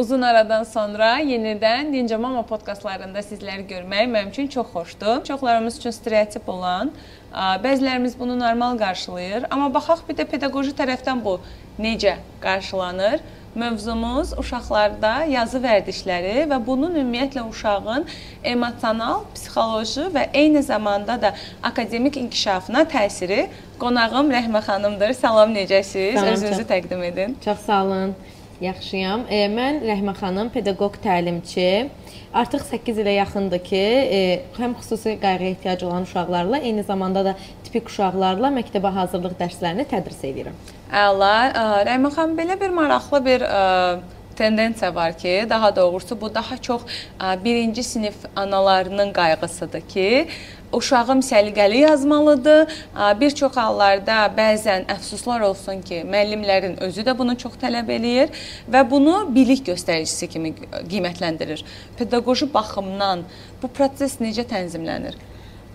Uzun aradan sonra yenidən Ninja Mama podkastlarında sizləri görmək mənim üçün çox xoşdur. Çoxlarımız üçün stereotip olan, bəzilərimiz bunu normal qarşılayır, amma baxaq bir də pedaqoji tərəfdən bu necə qarşılanır? Mövzumuz uşaqlarda yazı vərdişləri və bunun ümumiyyətlə uşağın emosional, psixoloji və eyni zamanda da akademik inkişafına təsiri. Qonağım Rəhmə xanımdır. Salam, necəsiz? Salam, Özünüzü çox. təqdim edin. Çox sağ olun. Yaxşıyam. E, mən Rəhmə xanım, pedaqoq təlimçi. Artıq 8 ilə yaxındır ki, e, həm xüsusi qayğıya ehtiyacı olan uşaqlarla, eyni zamanda da tipik uşaqlarla məktəbə hazırlıq dərslərini tədris edirəm. Əla. Ə, Rəhmə xanım belə bir maraqlı bir ə, tendensiya var ki, daha doğrusu bu daha çox ə, birinci sinif analarının qayğısıdır ki, uşağım səliqəli yazmalıdır. Bir çox hallarda bəzən əfsuslar olsun ki, müəllimlərin özü də bunu çox tələb eləyir və bunu bilik göstəricisi kimi qiymətləndirir. Pedaqoji baxımdan bu proses necə tənzimlənir?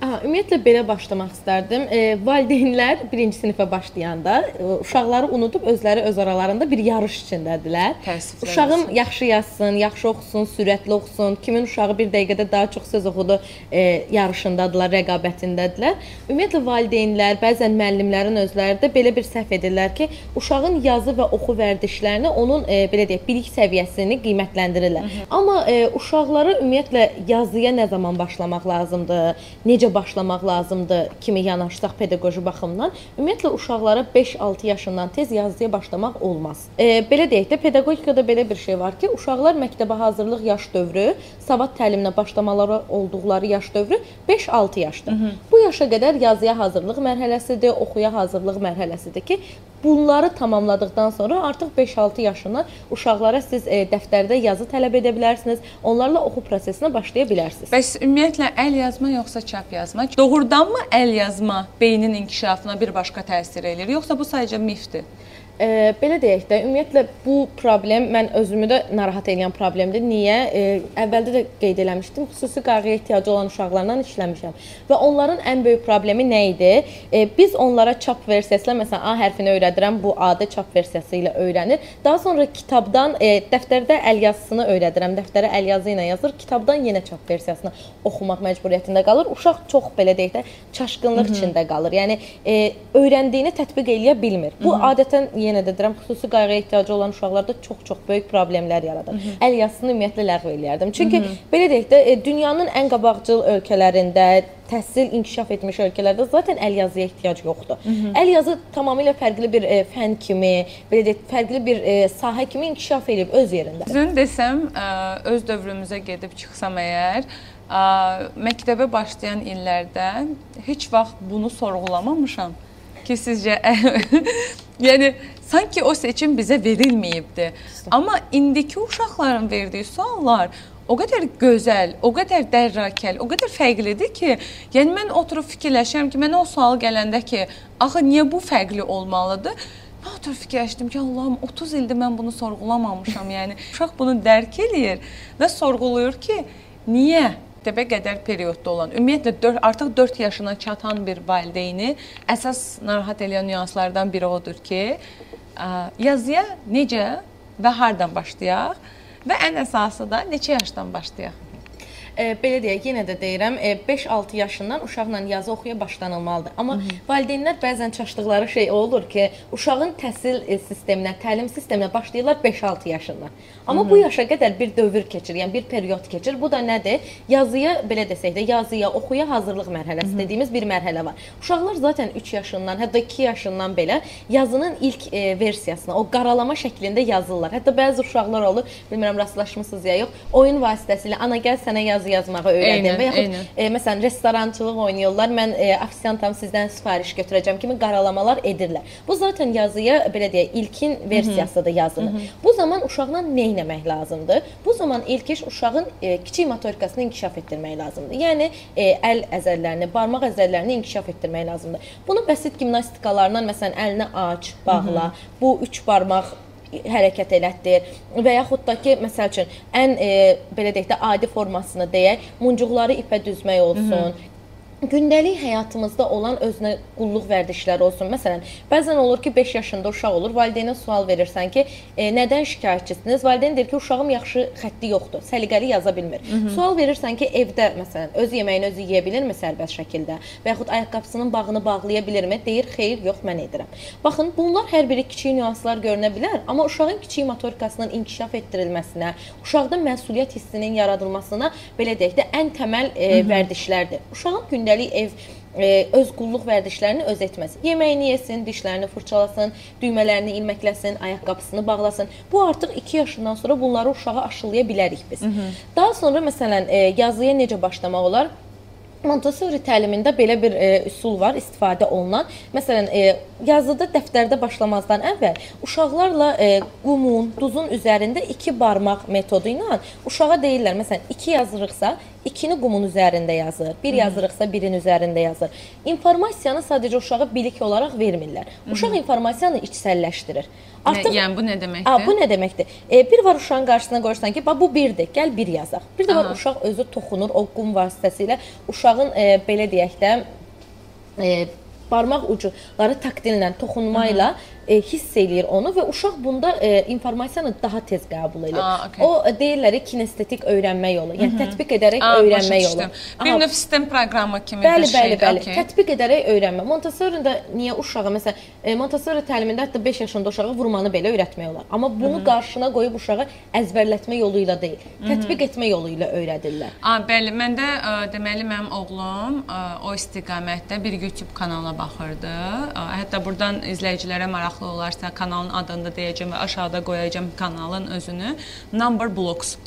Aha, ümumiyyətlə belə başlamaq istərdim. E, valideynlər birinci sinifə başlayanda e, uşaqları unudub özləri öz aralarında bir yarış içindədirlər. Təəssüflər Uşağım olsun. yaxşı yazsın, yaxşı oxusun, sürətli oxusun, kimin uşağı bir dəqiqədə daha çox söz oxudu e, yarışındadılar, rəqabətindədirlər. Ümumiyyətlə valideynlər, bəzən müəllimlərin özləri də belə bir səhv edirlər ki, uşağın yazı və oxu vərdişlərini onun e, belə deyək, bilik səviyyəsini qiymətləndirirlər. Hı -hı. Amma e, uşaqlara ümumiyyətlə yazıya nə zaman başlamaq lazımdır? Necə başlamaq lazımdır kimi yanaşsaq pedaqoji baxımdan, ümumiyyətlə uşaqlara 5-6 yaşından tez yazıya başlamaq olmaz. E, belə deyək də, pedaqogikada belə bir şey var ki, uşaqlar məktəbə hazırlıq yaş dövrü, savad təliminə başlamaları olduqları yaş dövrü 5-6 yaşdır. Hı -hı. Bu yaşa qədər yazıya hazırlıq mərhələsidir, oxuya hazırlıq mərhələsidir ki, bunları tamamladıqdan sonra artıq 5-6 yaşından uşaqlara siz e, dəftərdə yazı tələb edə bilərsiniz, onlarla oxu prosesinə başlaya bilərsiniz. Bəs ümumiyyətlə əl yazma yoxsa çap yazma? Doğrudanmı əl yazma beynin inkişafına bir başqa təsir eləyir, yoxsa bu sadəcə mifdir? E, belə deyək də, ümumiyyətlə bu problem mən özümü də narahat edən problemdir. Niyə? E, əvvəldə də qeyd eləmişdim, xüsusi qayğıya ehtiyacı olan uşaqlarla işləmişəm və onların ən böyük problemi nə idi? E, biz onlara çap versiyası ilə məsələn A hərfini öyrədirəm, bu A-da çap versiyası ilə öyrənir. Daha sonra kitabdan e, dəftərdə əl yazısını öyrədirəm, dəftərə əl yazı ilə yazır, kitabdan yenə çap versiyasını oxumaq məcburiyyətində qalır. Uşaq çox belə deyək də çaşqınlıq Hı -hı. içində qalır. Yəni e, öyrəndiyini tətbiq eləyə bilmir. Bu Hı -hı. adətən yenə də deyirəm, xüsusi qayğıya ehtiyacı olan uşaqlarda çox-çox böyük problemlər yaradır. Hı -hı. Əl yazısını ümumiyyətlə ləğv eləyərdim. Çünki Hı -hı. belə deyək də, e, dünyanın ən qabaqcıl ölkələrində təhsil inkişaf etmiş ölkələrdə zaten əl yazıya ehtiyac yoxdur. Hı -hı. Əl yazı tamamilə fərqli bir e, fən kimi, belə deyək, fərqli bir e, sahə kimi inkişaf edib öz yerində. Düzün desəm, ə, öz dövrümüzə gedib çıxsam əgər, ə, məktəbə başlayan illərdə heç vaxt bunu sorğulamamışam ki, sizcə yəni sanki o seçim bizə verilməyibdi. Amma indiki uşaqların verdiyi suallar o qədər gözəl, o qədər dərrakəl, o qədər fərqlidir ki, yəni mən oturub fikirləşirəm ki, mənə o sual gələndə ki, axı niyə bu fərqli olmalıdır? Mən oturub fikirləşdim ki, Allahım 30 ildir mən bunu sorğulamamışam. Yəni uşaq bunu dərk eləyir və sorğuluyur ki, niyə? məktəbə qədər periodda olan, ümumiyyətlə 4 artıq 4 yaşına çatan bir valideyni əsas narahat edən nüanslardan biri odur ki, yazıya necə və hardan başlayaq və ən əsası da neçə yaşdan başlayaq? E, belə deyək, yenə də deyirəm, e, 5-6 yaşından uşaqla yazı oxuya başlanılmalıdır. Amma Hı -hı. valideynlər bəzən çaşdıqları şey olur ki, uşağın təhsil e, sisteminə, təlim sisteminə başlayırlar 5-6 yaşından. Amma Hı -hı. bu yaşa qədər bir dövr keçir, yəni bir period keçir. Bu da nədir? Yazıya belə desək də, yazıya, oxuya hazırlıq mərhələsi Hı -hı. dediyimiz bir mərhələ var. Uşaqlar zaten 3 yaşından, hətta 2 yaşından belə yazının ilk e, versiyasını, o qaralama şəklində yazırlar. Hətta bəzi uşaqlar olur, bilmirəm rastlaşmısınız ya yox, oyun vasitəsilə ana gəl sənə yazı yazmağı öyrədim və yaxud e, məsələn restorançılıq oynayırlar. Mən e, ofisiantam sizdən sifariş götürəcəm kimi qaralamalar edirlər. Bu zaten yazıya belə deyək, ilkin versiyasıdır yazının. Hı -hı. Bu zaman uşaqla nə etmək lazımdır? Bu zaman ilk iş uşağın e, kiçik motorikasını inkişaf etdirmək lazımdır. Yəni e, əl əzəllərini, barmaq əzəllərini inkişaf etdirmək lazımdır. Bunu bəsit gimnastikalarla məsələn əlinə aç, bağla. Hı -hı. Bu üç barmaq hərəkət elətdir və yaxud da ki, məsəl üçün ən e, belə deyək də adi formasını deyək, muncuqları ipə düzmək olsun. Hı -hı gündəlik həyatımızda olan özünə qulluq vərdişləri olsun. Məsələn, bəzən olur ki, 5 yaşında uşaq olur, valideynə sual verirsən ki, e, nədən şikayətçisiniz? Valideyn deyir ki, uşağım yaxşı xətti yoxdur, səliqəli yaza bilmir. Hı -hı. Sual verirsən ki, evdə məsələn öz yeməyini özü yeyə bilirmi sərbəst şəkildə və yaxud ayaqqabısının bağını bağlaya bilirmi? Deyir, xeyr, yox, mən edirəm. Baxın, bunlar hər biri kiçik nüanslar görünə bilər, amma uşağın kiçik motorikasının inkişaf etdirilməsinə, uşaqda məsuliyyət hissinin yaradılmasına belə deyək də ən təməl e, Hı -hı. vərdişlərdir. Uşağın gündəlik gündəlik ev e, öz qulluq vərdişlərini öz etməsi. Yeməyini yesin, dişlərini fırçalasın, düymələrini ilməkləsin, ayaqqabısını bağlasın. Bu artıq 2 yaşından sonra bunları uşağa aşılaya bilərik biz. Hı -hı. Daha sonra məsələn e, yazıya necə başlamaq olar? Montessori təlimində belə bir e, üsul var, istifadə olunan. Məsələn, e, yazıda dəftərdə başlamazdan əvvəl uşaqlarla e, qumun, duzun üzərində iki barmaq metodu ilə uşağa deyirlər, məsələn, 2 yazırıqsa, 2-ni qumun üzərində yazır, 1 yazırıqsa 1-in üzərində yazır. İnformasiyanı sadəcə uşağa bilik olaraq vermirlər. Uşaq informasiyanı içsəlləşdirir. Artıq nə, yəni bu nə deməkdir? A, bu nə deməkdir? E, bir var uşağın qarşısına qoyursan ki, bax bu 1-dir, gəl 1 yazaq. Bir də var Aha. uşaq özü toxunur o qum vasitəsilə uşağın e, belə deyək də e, barmaq ucuları taktillə, toxunma ilə e, hiss eləyir onu və uşaq bunda e, informasiyanı daha tez qəbul edir. Aa, okay. O e, deyirlər kinestetik öyrənmə yolu, yəni Hı -hı. tətbiq edərək Aa, öyrənmə yolu. Bir növ sistem proqramı kimi bəli, bir şeydir. Bəli, bəli, okay. Tətbiq edərək öyrənmə. Montessori-də niyə uşağa məsələn e, Montessori təlimində hətta 5 yaşında uşağa vurmanı belə öyrətmək olar. Amma bunu Hı -hı. qarşına qoyub uşağı əzbərlətmə yolu ilə deyil, tətbiq Hı -hı. etmə yolu ilə öyrədirlər. A, bəli, məndə e, deməli mənim oğlum ə, o istiqamətdə bir YouTube kanala baxırdı. Ə, hətta burdan izləyicilərə maraq maraqlı olarsa kanalın adını da deyəcəm və aşağıda qoyacağam kanalın özünü. Number Blocks.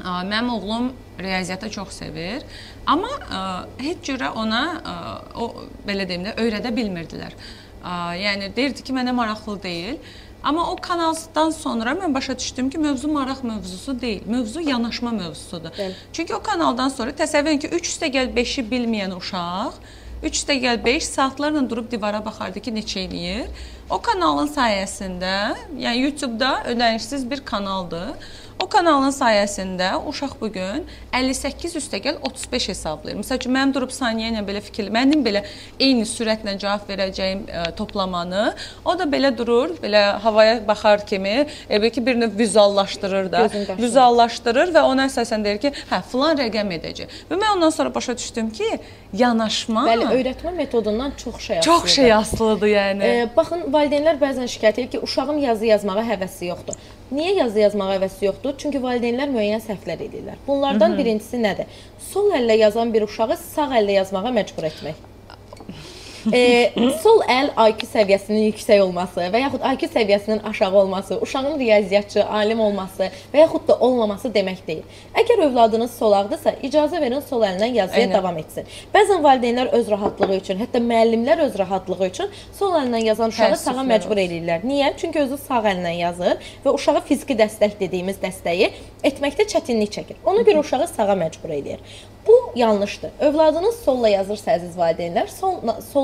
Mənim oğlum riyaziyyatı çox sevir, amma ə, heç cürə ona ə, o belə deyim də öyrədə bilmirdilər. Ə, yəni deyirdi ki, mənə maraqlı deyil. Amma o kanaldan sonra mən başa düşdüm ki, mövzu maraq mövzusu deyil, mövzu yanaşma mövzusudur. Bəli. Çünki o kanaldan sonra təsəvvür edin ki, 3 üstə gəl 5-i bilməyən uşaq 3 üstə gəl 5 saatlarla durub divara baxardı ki, neçə eləyir. O kanalın sayəsində, yəni YouTube-da ödənişsiz bir kanaldır. O kanalın sayəsində uşaq bu gün 58 üstəgəl 35 hesablayır. Məsəl üçün mənim durub saniyə ilə belə fikir, mənim belə eyni sürətlə cavab verəcəyim ə, e, toplamanı, o da belə durur, belə havaya baxar kimi, elə ki bir növ vizuallaşdırır da, vizuallaşdırır və ona əsasən deyir ki, hə, filan rəqəm edəcək. Və mən ondan sonra başa düşdüm ki, yanaşma Bəli, öyrətmə metodundan çox şey asılıdır. Çox şey asılıdır, yəni. E, baxın, valideynlər bəzən şikayət edir ki, uşağım yazı yazmağa həvəsi yoxdur. Niyə yazı yazmağa həvəsi yoxdur? Çünki valideynlər müəyyən səhvlər edirlər. Bunlardan Hı -hı. birincisi nədir? Sol əllə yazan bir uşağı sağ əllə yazmağa məcbur etmək e, sol əl IQ səviyyəsinin yüksək olması və yaxud IQ səviyyəsinin aşağı olması, uşağın riyaziyyatçı, alim olması və yaxud da olmaması demək deyil. Əgər övladınız solaqdırsa, icazə verin sol əlindən yazıya Aynən. davam etsin. Bəzən valideynlər öz rahatlığı üçün, hətta müəllimlər öz rahatlığı üçün sol əlindən yazan uşağı sağa məcbur eləyirlər. Niyə? Çünki özü sağ əlindən yazır və uşağa fiziki dəstək dediyimiz dəstəyi etməkdə çətinlik çəkir. Ona görə uşağı sağa məcbur eləyir. Bu yanlışdır. Övladınız solla yazırsa əziz valideynlər, sol,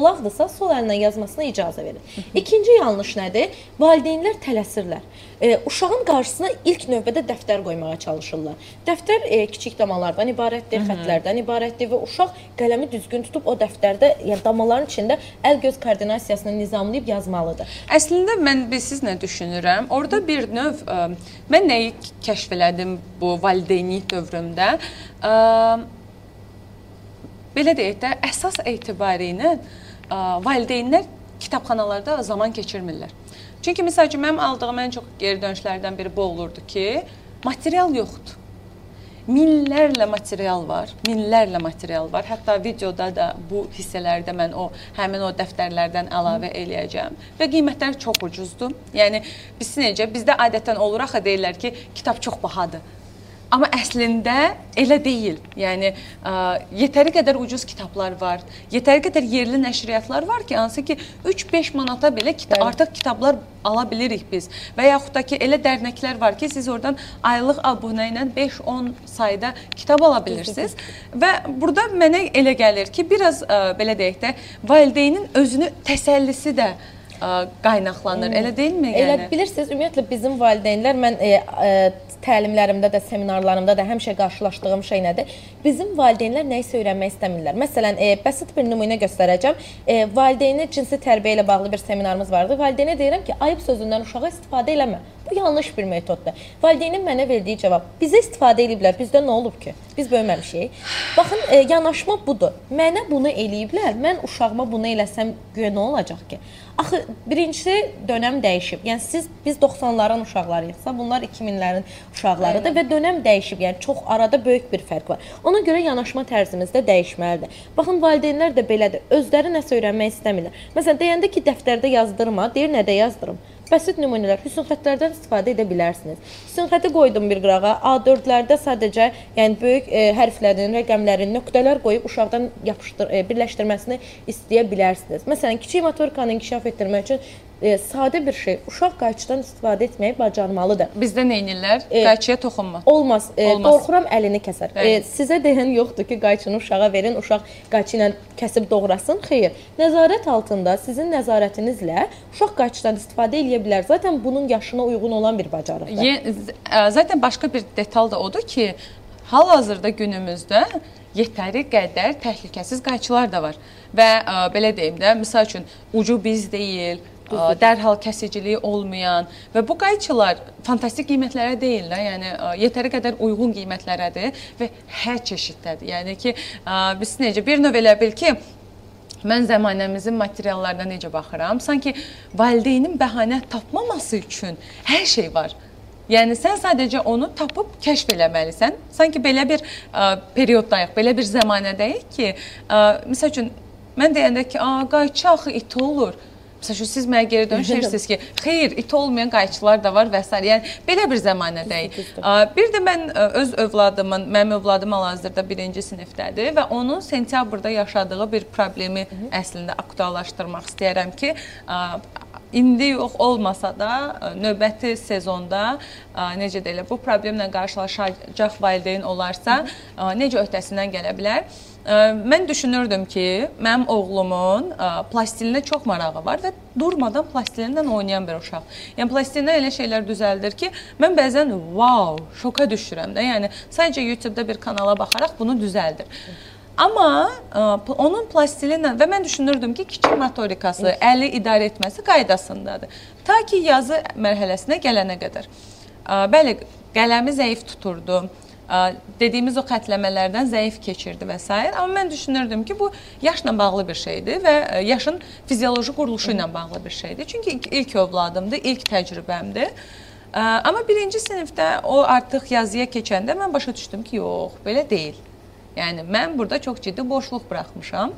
solaqdırsa sol əllə yazmasına icazə verin. İkinci yanlış nədir? Valideynlər tələsirlər. E, uşağın qarşısına ilk növbədə dəftər qoymağa çalışırlar. Dəftər e, kiçik damalardan ibarətdir, Hı -hı. xətlərdən ibarətdir və uşaq qələmi düzgün tutub o dəftərdə, yəni damaların içində əl-göz koordinasiyasını nizamlayıb yazmalıdır. Əslində mən siz nə düşünürəm? Orda bir növ ə, e, mən nəyi kəşf elədim bu valideynlik dövrümdə? Ə, belə deyək də, əsas etibarı ilə valideynlər kitabxanalarda zaman keçirmirlər. Çünki məsəl üçün mənim aldığım ən çox geri dönüşlərdən biri bu olurdu ki, material yoxdur. Minlərlə material var, minlərlə material var. Hətta videoda da bu hissələrdə mən o həmin o dəftərlərdən əlavə eləyəcəm və qiymətləri çox ucuzdur. Yəni biz necə bizdə adətən olur axı deyirlər ki, kitab çox bahadır. Amma əslində elə deyil. Yəni ə, yetəri qədər ucuz kitablar var. Yetəri qədər yerli nəşriyyatlar var ki, hansı ki 3-5 manata belə kitab, Bəli. artıq kitablar ala bilirik biz. Və yaxud da ki elə dərnəklər var ki, siz oradan aylıq abunə ilə 5-10 sayda kitab ala bilirsiniz. Və burada mənə elə gəlir ki, biraz ə, belə deyək də, valideynin özünü təsəllisi də ə, qaynaqlanır. Elə deyilmi yəni? Elə bilirsiniz, ümumiyyətlə bizim valideynlər mən e, e, təlimlərimdə də, seminarlarımda da həmişə qarşılaşdığım şey nədir? Bizim valideynlər nə isə öyrənmək istəmirlər. Məsələn, e, bəsit bir nümunə göstərəcəm. E, valideyni cinsi tərbiyə ilə bağlı bir seminarımız vardı. Valideynə deyirəm ki, ayıb sözündən uşağa istifadə eləmə. Bu yanlış bir metoddur. Valideynin mənə verdiyi cavab: "Bizə istifadə ediblər. Bizdə nə olub ki? Biz böyüməmişik." Baxın, e, yanaşma budur. Mənə bunu eləyiblər. Mən uşağıma bunu eləsəm, güya nə olacaq ki? Axı birincisi dönəm dəyişib. Yəni siz biz 90-ların uşaqlarıyıqsa, bunlar 2000-lərin uşaqlarıdır Aynen. və dönəm dəyişib. Yəni çox arada böyük bir fərq var. Ona görə yanaşma tərzimiz də dəyişməlidir. Baxın, valideynlər də belədir. Özləri nəsə öyrənmək istəmirlər. Məsələn, deyəndə ki, dəftərdə yazdırma, deyir nədə yazdırım? Bəsit nümunələr, hüsn xətlərdən istifadə edə bilərsiniz. Hüsn xətti qoydum bir qırağa. A4-lərdə sadəcə, yəni böyük e, hərflərin, rəqəmlərin, nöqtələr qoyub uşaqdan yapışdır, e, birləşdirməsini istəyə bilərsiniz. Məsələn, kiçik motorikanı inkişaf etdirmək üçün e, sadə bir şey. Uşaq qayçıdan istifadə etməyi bacarmalıdır. Bizdə nə edirlər? E, qayçıya toxunma. Olmaz. E, olmaz. Qorxuram əlini kəsər. E, sizə deyən yoxdur ki, qayçını uşağa verin, uşaq qayçı ilə kəsib doğrasın. Xeyr. Nəzarət altında sizin nəzarətinizlə uşaq qayçıdan istifadə edə bilər. Zaten bunun yaşına uyğun olan bir bacarıqdır. E, zaten başqa bir detal da odur ki, hal-hazırda günümüzdə yetəri qədər təhlükəsiz qayçılar da var. Və ə, belə deyim də, məsəl üçün ucu biz deyil, Düzdür. dərhal kəsiciliyi olmayan və bu qayçılar fantastik qiymətlərə deyillər. Yəni yetəri qədər uyğun qiymətlərədir və hər çeşiddədir. Yəni ki, biz necə bir növ elə bil ki, mən zəmanəmizin materiallarına necə baxıram? Sanki valideynin bəhanə tapmaması üçün hər şey var. Yəni sən sadəcə onu tapıb kəşf eləməlisən. Sanki belə bir ə, perioddayıq, belə bir zəmanədəyik ki, ə, məsəl üçün mən deyəndə ki, "A, qayçı axı it olur." Məsələn, siz mənə geri dönüşürsünüz ki, xeyr, it olmayan qayçılar da var və s. Yəni belə bir zəmanədəyik. Bir də mən öz övladımın, mənim övladım hal-hazırda 1-ci sinifdədir və onun sentyabrda yaşadığı bir problemi əslində aktuallaşdırmaq istəyirəm ki, indi yox olmasa da növbəti sezonda necə deyirlər, bu problemlə qarşılaşacaq valideyn olarsa, necə öhdəsindən gələ bilər? Mən düşünürdüm ki, mənim oğlumun plastilinə çox marağı var və durmadan plastilinlə oynayan bir uşaq. Yəni plastilinə elə şeylər düzəldir ki, mən bəzən wow, şoka düşürəm də. Yəni sadəcə YouTube-da bir kanala baxaraq bunu düzəldir. Amma ə, onun plastilinlə və mən düşünürdüm ki, kiçik motorikası, əli idarə etməsi qaydasındadır. Ta ki yazı mərhələsinə gələnə qədər. Ə, bəli, qələmi zəif tuturdu dediyimiz o xətləmələrdən zəif keçirdi və s. Amma mən düşünürdüm ki, bu yaşla bağlı bir şeydir və yaşın fizioloji quruluşu ilə bağlı bir şeydir. Çünki ilk övladımdır, ilk təcrübəmdir. Amma birinci sinifdə o artıq yazıya keçəndə mən başa düşdüm ki, yox, belə deyil. Yəni mən burada çox ciddi boşluq buraxmışam.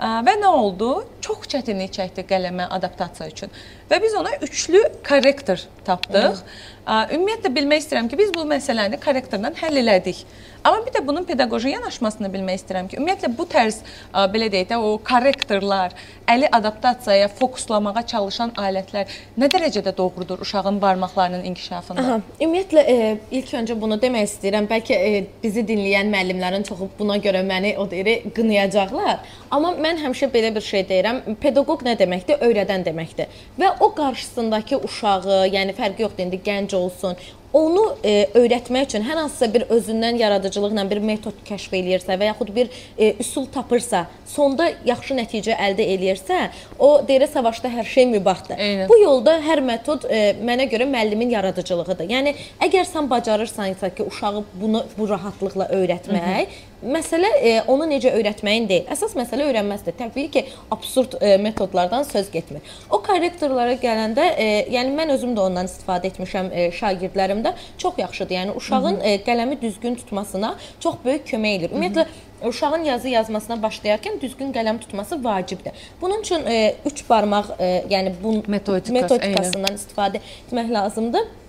Və nə oldu? Çox çətinlik çəkdi qələmə adaptasiya üçün. Və biz ona üçlü korrektor tapdıq. Ümumiyyətlə bilmək istəyirəm ki, biz bu məsələni korrektorla həll elədik. Amma bir də bunun pedaqoji yanaşmasını bilmək istəyirəm ki, ümumiyyətlə bu tərz ə, belə deyək də o korrektorlar, əli adaptasiyaya fokuslamağa çalışan alətlər nə dərəcədə doğrudur uşağın barmaqlarının inkişafında? Aha, ümumiyyətlə e, ilk öncə bunu demək istəyirəm. Bəlkə e, bizi dinləyən müəllimlərin çoxu buna görə məni o deyir qınayacaqlar. Amma mən həmişə belə bir şey deyirəm. Pedaqoq nə deməkdir? Öyrədən deməkdir. Və o qarşısındakı uşağı, yəni fərqi yoxdur indi gənc olsun, onu e, öyrətmək üçün hər hansısa bir özündən yaradıcılıqla bir metod kəşf eləyirsə və yaxud bir e, üsul tapırsa, sonda yaxşı nəticə əldə eləyirsə, o deyirə savaşda hər şey mübahdır. Eynən. Bu yolda hər metod e, mənə görə müəllimin yaradıcılığıdır. Yəni əgər sən bacarırsansa ki, uşağı bunu bu rahatlıqla öyrətmək, Hı -hı. Məsələ e, onu necə öyrətməyin deyil. Əsas məsələ öyrənməsidir. Təbii ki, absurd e, metodlardan söz getmir. O korrektorlara gələndə, e, yəni mən özüm də ondan istifadə etmişəm e, şagirdlərimdə. Çox yaxşıdır. Yəni uşağın Hı -hı. e, qələmi düzgün tutmasına çox böyük kömək edir. Ümumiyyətlə uşağın yazı yazmasına başlayarkən düzgün qələm tutması vacibdir. Bunun üçün 3 e, barmaq, e, yəni bu metodikası, metodikasından eyni. istifadə etmək lazımdır.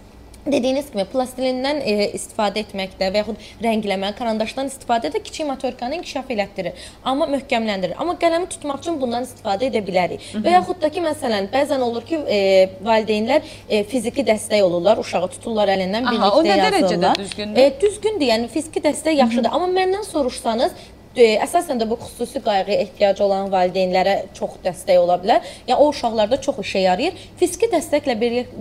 Dediyiniz kimi plastilindən e, istifadə etməkdə və yaxud rəngləmə, karandaşdan istifadə də kiçik motorikanı inkişaf elətdirir, amma möhkəmləndirir. Amma qələmi tutmaq üçün bundan istifadə edə bilərik. Hı -hı. Və yaxud da ki, məsələn, bəzən olur ki, e, valideynlər e, fiziki dəstək olurlar, uşağı tuturlar əlindən birlikdə yazırlar. Aha, o nə dərəcədə düzgündür? E, düzgündür, yəni fiziki dəstək yaxşıdır. Hı -hı. Amma məndən soruşsanız, əsasən də bu xüsusi qayğıya ehtiyacı olan valideynlərə çox dəstək ola bilər. Yəni o uşaqlarda çox işə yarayır. Fiziki dəstəklə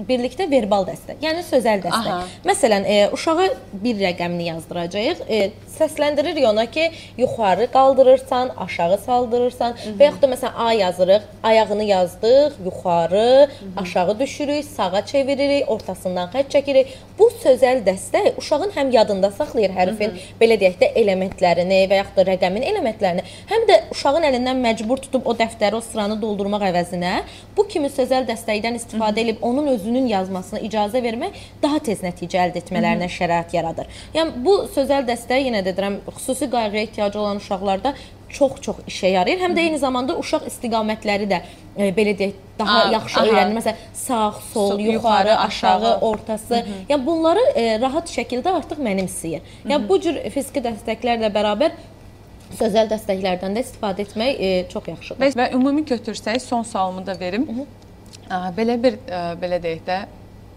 birlikdə verbal dəstək, yəni sözəl dəstək. Aha. Məsələn, e, uşağa bir rəqəmini yazdıracağıq. E, səsləndiririk ona ki, yuxarı qaldırırsan, aşağı saldırırsan Hı -hı. və yaxud da məsələn A yazırıq, ayağını yazdıq, yuxarı, Hı -hı. aşağı düşürük, sağa çeviririk, ortasından xətt çəkirik. Bu sözəl dəstək uşağın həm yadında saxlayır hərfin Hı -hı. belə deyək də elementlərini və yaxud da rəqəmin elementlərini, həm də uşağın əlindən məcbur tutub o dəftəri, o sıranı doldurmaq əvəzinə bu kimi sözəl dəstəkdən istifadə edib onun özünün yazmasına icazə vermək daha tez nəticə əldə etmələrinə şərait yaradır. Yəni bu sözəl dəstək yenə də deyirəm, xüsusi qayğıya ehtiyacı olan uşaqlarda çox-çox işə yarayır. Həm də eyni zamanda uşaq istiqamətləri də e, belə deyək, daha A, yaxşı aha. öyrənir. Məsələn, sağ, sol, so, yuxarı, yuxarı, aşağı, aşağı ortası. Hı -hı. Yəni bunları e, rahat şəkildə artıq mənimsəyir. Yəni bu cür fiziki dəstəklərlə bərabər sözəl dəstəklərdən də istifadə etmək e, çox yaxşıdır. Və, ümumi götürsək, son sualımı da verim. Hı -hı. Belə bir belə deyək də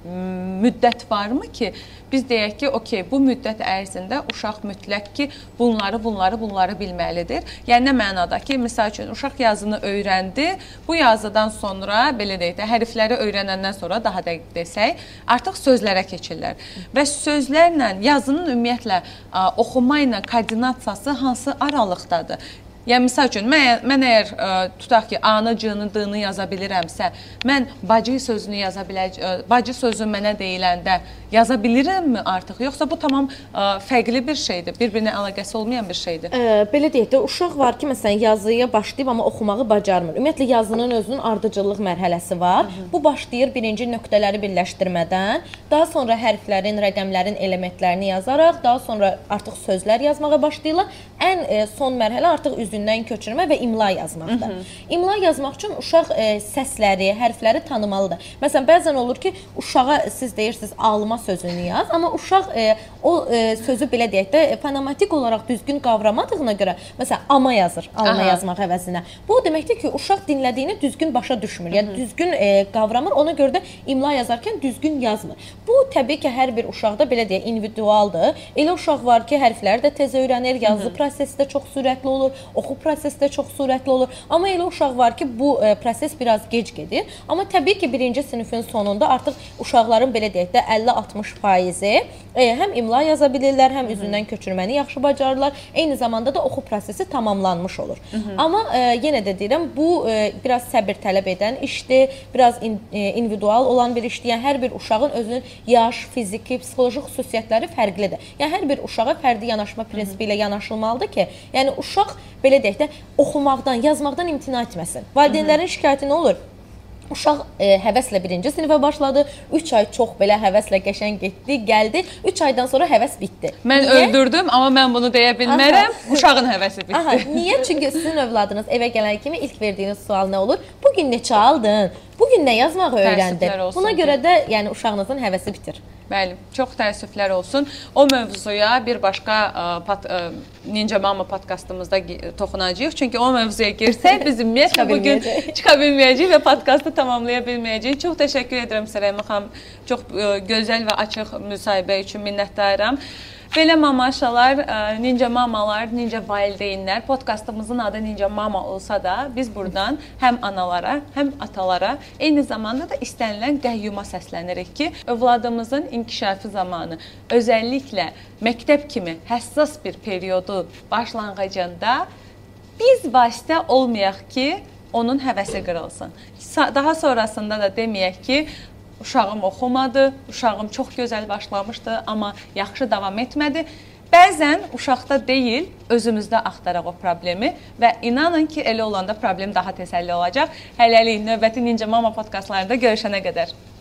müddət varmı ki, biz deyək ki, okey, bu müddət ərzində uşaq mütləq ki, bunları, bunları, bunları bilməlidir. Yəni nə mənada ki, məsəl üçün uşaq yazını öyrəndi. Bu yazıdan sonra belə deyək də hərfləri öyrənəndən sonra daha dəqiq desək, artıq sözlərə keçirlər. Və sözlərlə yazının ümumiyyətlə ə, oxuma ilə koordinasiyası hansı aralıqdadır? Yəni misal üçün mən, mən əgər ə, tutaq ki, A-nı, C-ni, D-ni yaza bilirəmsə, mən bacı sözünü yaza biləcəm. Bacı sözü mənə deyiləndə yaza bilirəmmi artıq, yoxsa bu tamam ə, fərqli bir şeydir, bir-birinə əlaqəsi olmayan bir şeydir? Ə, belə deyək də, uşaq var ki, məsələn, yazıya başlayıb amma oxumağı bacarmır. Ümumiyyətlə yazının özünün ardıcıllıq mərhələsi var. Hı -hı. Bu başlayır birinci nöqtələri birləşdirmədən, daha sonra hərflərin, rəqəmlərin elementlərini yazaraq, daha sonra artıq sözlər yazmağa başlayırlar. Ən ə, son mərhələ artıq üz üzündən köçürmə və imla yazmaqdır. Hı -hı. İmla yazmaq üçün uşaq e, səsləri, hərfləri tanımalıdır. Məsələn, bəzən olur ki, uşağa siz deyirsiniz alma sözünü yaz, amma uşaq e, o e, sözü belə deyək də e, fonetik olaraq düzgün qavramadığına görə, məsələn, ama yazır, alma Aha. yazmaq əvəzinə. Bu o deməkdir ki, uşaq dinlədiyini düzgün başa düşmür. Yəni düzgün e, qavramır, ona görə də imla yazarkən düzgün yazmır. Bu təbii ki, hər bir uşaqda belə deyək, individualdır. Elə uşaq var ki, hərfləri də tez öyrənir, yazı Hı -hı. prosesi də çox sürətli olur, oxu prosesi də çox sürətli olur. Amma elə uşaq var ki, bu e, proses biraz gec gedir. Amma təbii ki, birinci sinifin sonunda artıq uşaqların belə deyək də 50-60 faizi e, həm imla yaza bilirlər, həm üzündən köçürməni yaxşı bacarırlar. Eyni zamanda da oxu prosesi tamamlanmış olur. Hı -hı. Amma e, yenə də deyirəm, bu e, biraz səbir tələb edən işdir, biraz in, e, individual olan bir işdir. Yəni hər bir uşağın özünün yaş, fiziki, psixoloji xüsusiyyətləri fərqlidir. Yəni hər bir uşağa fərdi yanaşma prinsipi ilə yanaşılmalıdır ki, yəni uşaq belə deyək də oxumaqdan, yazmaqdan imtina etməsin. Valideynlərin şikayəti nə olur? Uşaq e, həvəslə birinci sinifə başladı. 3 ay çox belə həvəslə qəşəng getdi, gəldi. 3 aydan sonra həvəs bitdi. Mən Niyə? öldürdüm, amma mən bunu deyə bilmərəm. Aha. Uşağın həvəsi bitdi. Aha, niyə? Çünki sizin övladınız evə gələn kimi ilk verdiyiniz sual nə olur? Bu gün neçə aldın? Bu gün nə yazmağı öyrəndin? Buna görə də yəni uşağınızın həvəsi bitir. Bəli, çox təəssüflər olsun. O mövzuya bir başqa ə, pat, ə, Ninja Mama podkastımızda toxunacağıq. Çünki o mövzuya girsək biz ümumiyyətlə bu gün çıxa bilməyəcəyik və podkastı tamamlaya bilməyəcəyik. Çox təşəkkür edirəm Sərəymə xanım. Çox ə, gözəl və açıq müsahibə üçün minnətdaram. Belə mamaşalar, e, Ninja mamalar, Ninja valideynlər podkastımızın adı Ninja Mama olsa da biz burdan həm analara, həm atalara, eyni zamanda da istənilən qəyyuma səslənirik ki, övladımızın inkişafı zamanı özəlliklə məktəb kimi həssas bir periodu başlanğıcında biz vasitə olmayaq ki, onun həvəsi qırılsın. Daha sonrasında da deməyək ki, uşağım oxumadı, uşağım çox gözəl başlamışdı, amma yaxşı davam etmədi. Bəzən uşaqda deyil, özümüzdə axtaraq o problemi və inanın ki, elə olanda problem daha həll olacaq. Hələlik növbəti Ninja Mama podkastlarında görüşənə qədər.